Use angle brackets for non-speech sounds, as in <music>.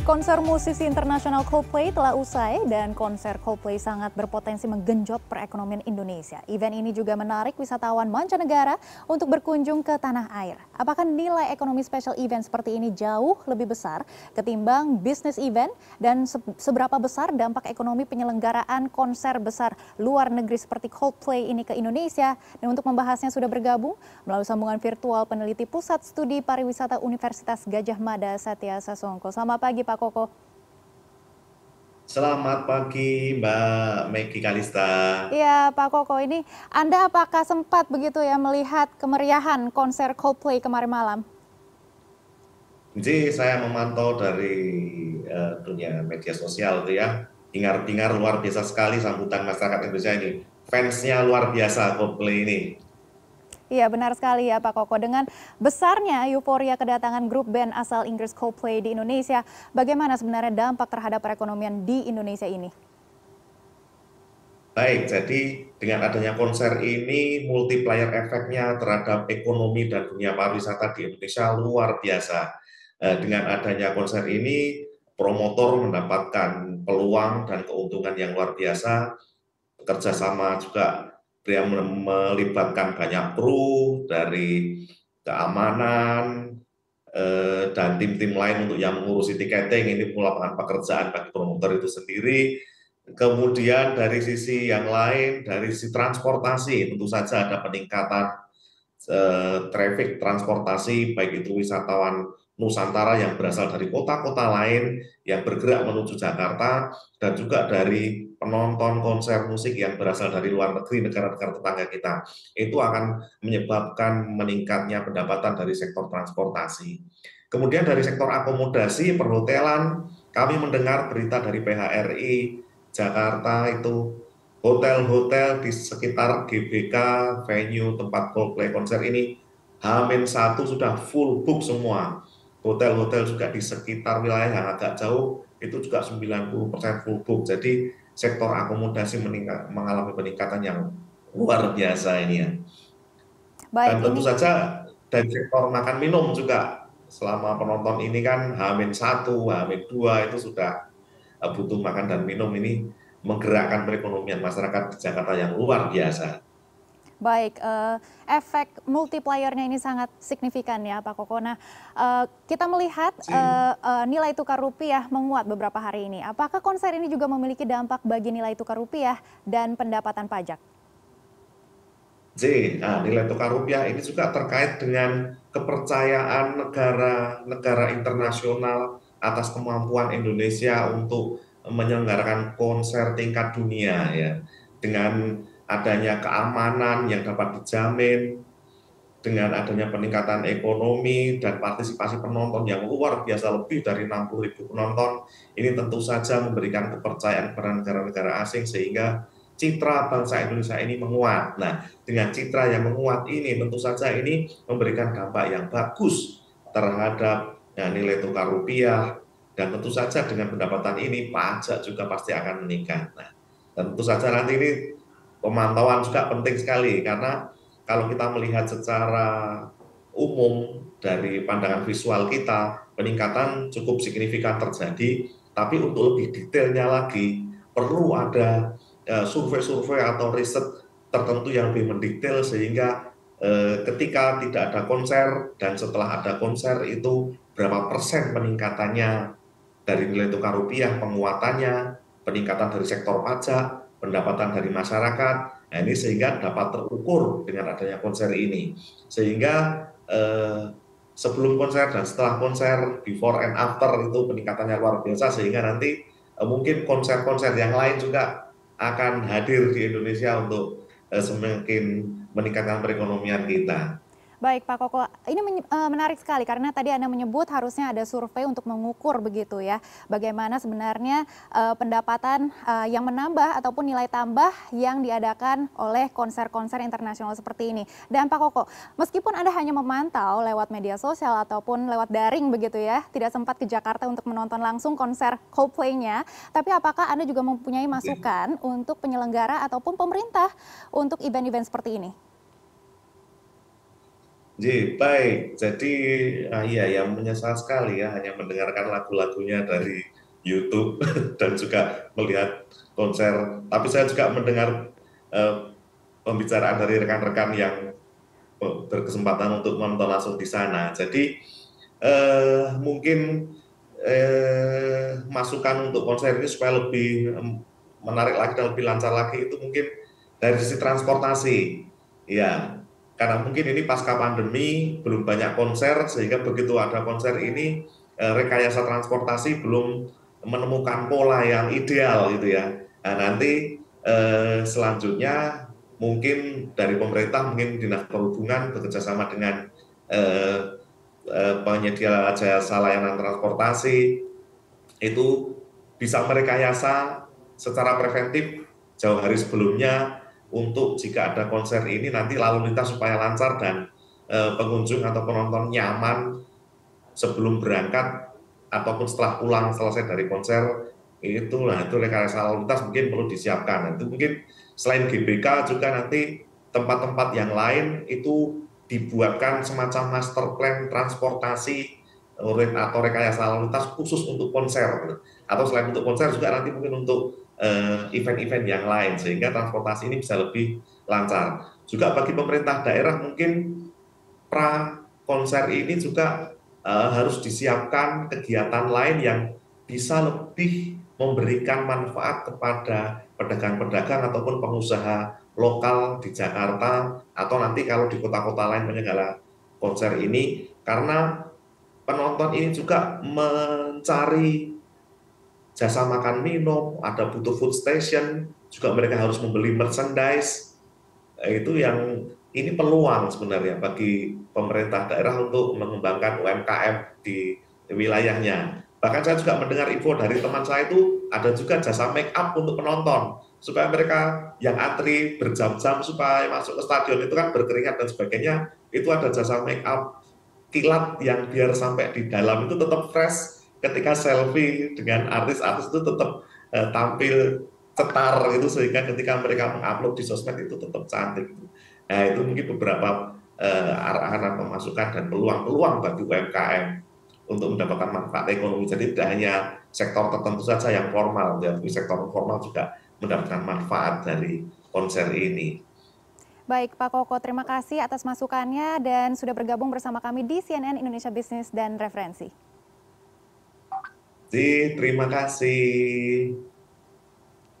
Konser musisi internasional Coldplay telah usai dan konser Coldplay sangat berpotensi menggenjot perekonomian Indonesia. Event ini juga menarik wisatawan mancanegara untuk berkunjung ke tanah air. Apakah nilai ekonomi special event seperti ini jauh lebih besar ketimbang bisnis event dan seberapa besar dampak ekonomi penyelenggaraan konser besar luar negeri seperti Coldplay ini ke Indonesia? Dan untuk membahasnya sudah bergabung melalui sambungan virtual peneliti Pusat Studi Pariwisata Universitas Gajah Mada Satya Sasongko. Selamat pagi Koko. Selamat pagi Mbak Megi Kalista. Iya Pak Koko, ini Anda apakah sempat begitu ya melihat kemeriahan konser Coldplay kemarin malam? Jadi saya memantau dari uh, dunia media sosial itu ya, hingar-bingar luar biasa sekali sambutan masyarakat Indonesia ini. Fansnya luar biasa Coldplay ini. Iya benar sekali ya Pak Koko. Dengan besarnya euforia kedatangan grup band asal Inggris Coldplay di Indonesia, bagaimana sebenarnya dampak terhadap perekonomian di Indonesia ini? Baik, jadi dengan adanya konser ini multiplier efeknya terhadap ekonomi dan dunia pariwisata di Indonesia luar biasa. Eh, dengan adanya konser ini, promotor mendapatkan peluang dan keuntungan yang luar biasa, kerjasama juga yang melibatkan banyak kru dari keamanan eh, dan tim-tim lain untuk yang mengurusi tiketing ini lapangan pekerjaan bagi promotor itu sendiri. Kemudian dari sisi yang lain, dari sisi transportasi tentu saja ada peningkatan eh, traffic transportasi baik itu wisatawan Nusantara yang berasal dari kota-kota lain yang bergerak menuju Jakarta dan juga dari penonton konser musik yang berasal dari luar negeri negara-negara tetangga kita itu akan menyebabkan meningkatnya pendapatan dari sektor transportasi. Kemudian dari sektor akomodasi perhotelan kami mendengar berita dari PHRI Jakarta itu hotel-hotel di sekitar GBK venue tempat Coldplay konser ini Hamin satu sudah full book semua hotel-hotel juga di sekitar wilayah yang agak jauh itu juga 90% full book. Jadi sektor akomodasi meningkat, mengalami peningkatan yang luar biasa ini ya. Baik, Dan tentu ini... saja dari sektor makan minum juga selama penonton ini kan Hamin satu, Hamin dua itu sudah eh, butuh makan dan minum ini menggerakkan perekonomian masyarakat di Jakarta yang luar biasa. Baik, uh, efek multipliernya ini sangat signifikan ya Pak Koko. Nah, uh, kita melihat uh, uh, nilai tukar rupiah menguat beberapa hari ini. Apakah konser ini juga memiliki dampak bagi nilai tukar rupiah dan pendapatan pajak? J, nah, nilai tukar rupiah ini juga terkait dengan kepercayaan negara-negara internasional atas kemampuan Indonesia untuk menyelenggarakan konser tingkat dunia ya dengan adanya keamanan yang dapat dijamin, dengan adanya peningkatan ekonomi dan partisipasi penonton yang luar biasa lebih dari 60 ribu penonton, ini tentu saja memberikan kepercayaan kepada negara-negara asing sehingga citra bangsa Indonesia ini menguat. Nah, dengan citra yang menguat ini tentu saja ini memberikan dampak yang bagus terhadap ya, nilai tukar rupiah dan tentu saja dengan pendapatan ini pajak juga pasti akan meningkat. Nah, tentu saja nanti ini pemantauan juga penting sekali karena kalau kita melihat secara umum dari pandangan visual kita peningkatan cukup signifikan terjadi tapi untuk lebih detailnya lagi perlu ada e, survei-survei atau riset tertentu yang lebih mendetail sehingga eh, ketika tidak ada konser dan setelah ada konser itu berapa persen peningkatannya dari nilai tukar rupiah penguatannya peningkatan dari sektor pajak pendapatan dari masyarakat. Nah, ini sehingga dapat terukur dengan adanya konser ini. Sehingga eh, sebelum konser dan setelah konser, before and after itu peningkatannya luar biasa sehingga nanti eh, mungkin konser-konser yang lain juga akan hadir di Indonesia untuk eh, semakin meningkatkan perekonomian kita. Baik Pak Koko, ini eh, menarik sekali karena tadi Anda menyebut harusnya ada survei untuk mengukur begitu ya. Bagaimana sebenarnya uh, pendapatan uh, yang menambah ataupun nilai tambah yang diadakan oleh konser-konser internasional seperti ini. Dan Pak Koko, meskipun Anda hanya memantau lewat media sosial ataupun lewat daring begitu ya, tidak sempat ke Jakarta untuk menonton langsung konser Coldplay-nya, tapi apakah Anda juga mempunyai masukan untuk penyelenggara ataupun pemerintah untuk event-event seperti ini? Ji, baik. Jadi, ah, iya, yang menyesal sekali ya, hanya mendengarkan lagu-lagunya dari YouTube <laughs> dan juga melihat konser. Tapi saya juga mendengar uh, pembicaraan dari rekan-rekan yang berkesempatan untuk menonton langsung di sana. Jadi, uh, mungkin uh, masukan untuk konser ini supaya lebih menarik lagi dan lebih lancar lagi itu mungkin dari sisi transportasi. Ya, karena mungkin ini pasca pandemi belum banyak konser sehingga begitu ada konser ini eh, rekayasa transportasi belum menemukan pola yang ideal gitu ya. Nah, nanti eh, selanjutnya mungkin dari pemerintah mungkin dinas perhubungan bekerjasama dengan eh, penyedia jasa layanan transportasi itu bisa merekayasa secara preventif jauh hari sebelumnya untuk jika ada konser ini nanti lalu lintas supaya lancar dan e, pengunjung atau penonton nyaman sebelum berangkat ataupun setelah pulang selesai dari konser itu nah itu rekayasa lalu lintas mungkin perlu disiapkan. Nah, itu mungkin selain GBK juga nanti tempat-tempat yang lain itu dibuatkan semacam master plan transportasi atau rekayasa lalu lintas khusus untuk konser. Atau selain untuk konser juga nanti mungkin untuk event-event yang lain sehingga transportasi ini bisa lebih lancar. Juga bagi pemerintah daerah mungkin pra konser ini juga uh, harus disiapkan kegiatan lain yang bisa lebih memberikan manfaat kepada pedagang-pedagang ataupun pengusaha lokal di Jakarta atau nanti kalau di kota-kota lain menyelenggara konser ini karena penonton ini juga mencari jasa makan minum, ada butuh food station, juga mereka harus membeli merchandise. Eh, itu yang ini peluang sebenarnya bagi pemerintah daerah untuk mengembangkan UMKM di wilayahnya. Bahkan saya juga mendengar info dari teman saya itu ada juga jasa make up untuk penonton supaya mereka yang antri berjam-jam supaya masuk ke stadion itu kan berkeringat dan sebagainya itu ada jasa make up kilat yang biar sampai di dalam itu tetap fresh ketika selfie dengan artis-artis itu tetap uh, tampil cetar itu sehingga ketika mereka mengupload di sosmed itu tetap cantik. Nah itu mungkin beberapa uh, arahan pemasukan dan peluang-peluang bagi UMKM untuk mendapatkan manfaat ekonomi. Jadi tidak hanya sektor tertentu saja yang formal, tapi sektor formal juga mendapatkan manfaat dari konser ini. Baik Pak Koko, terima kasih atas masukannya dan sudah bergabung bersama kami di CNN Indonesia Business dan Referensi. Terima kasih.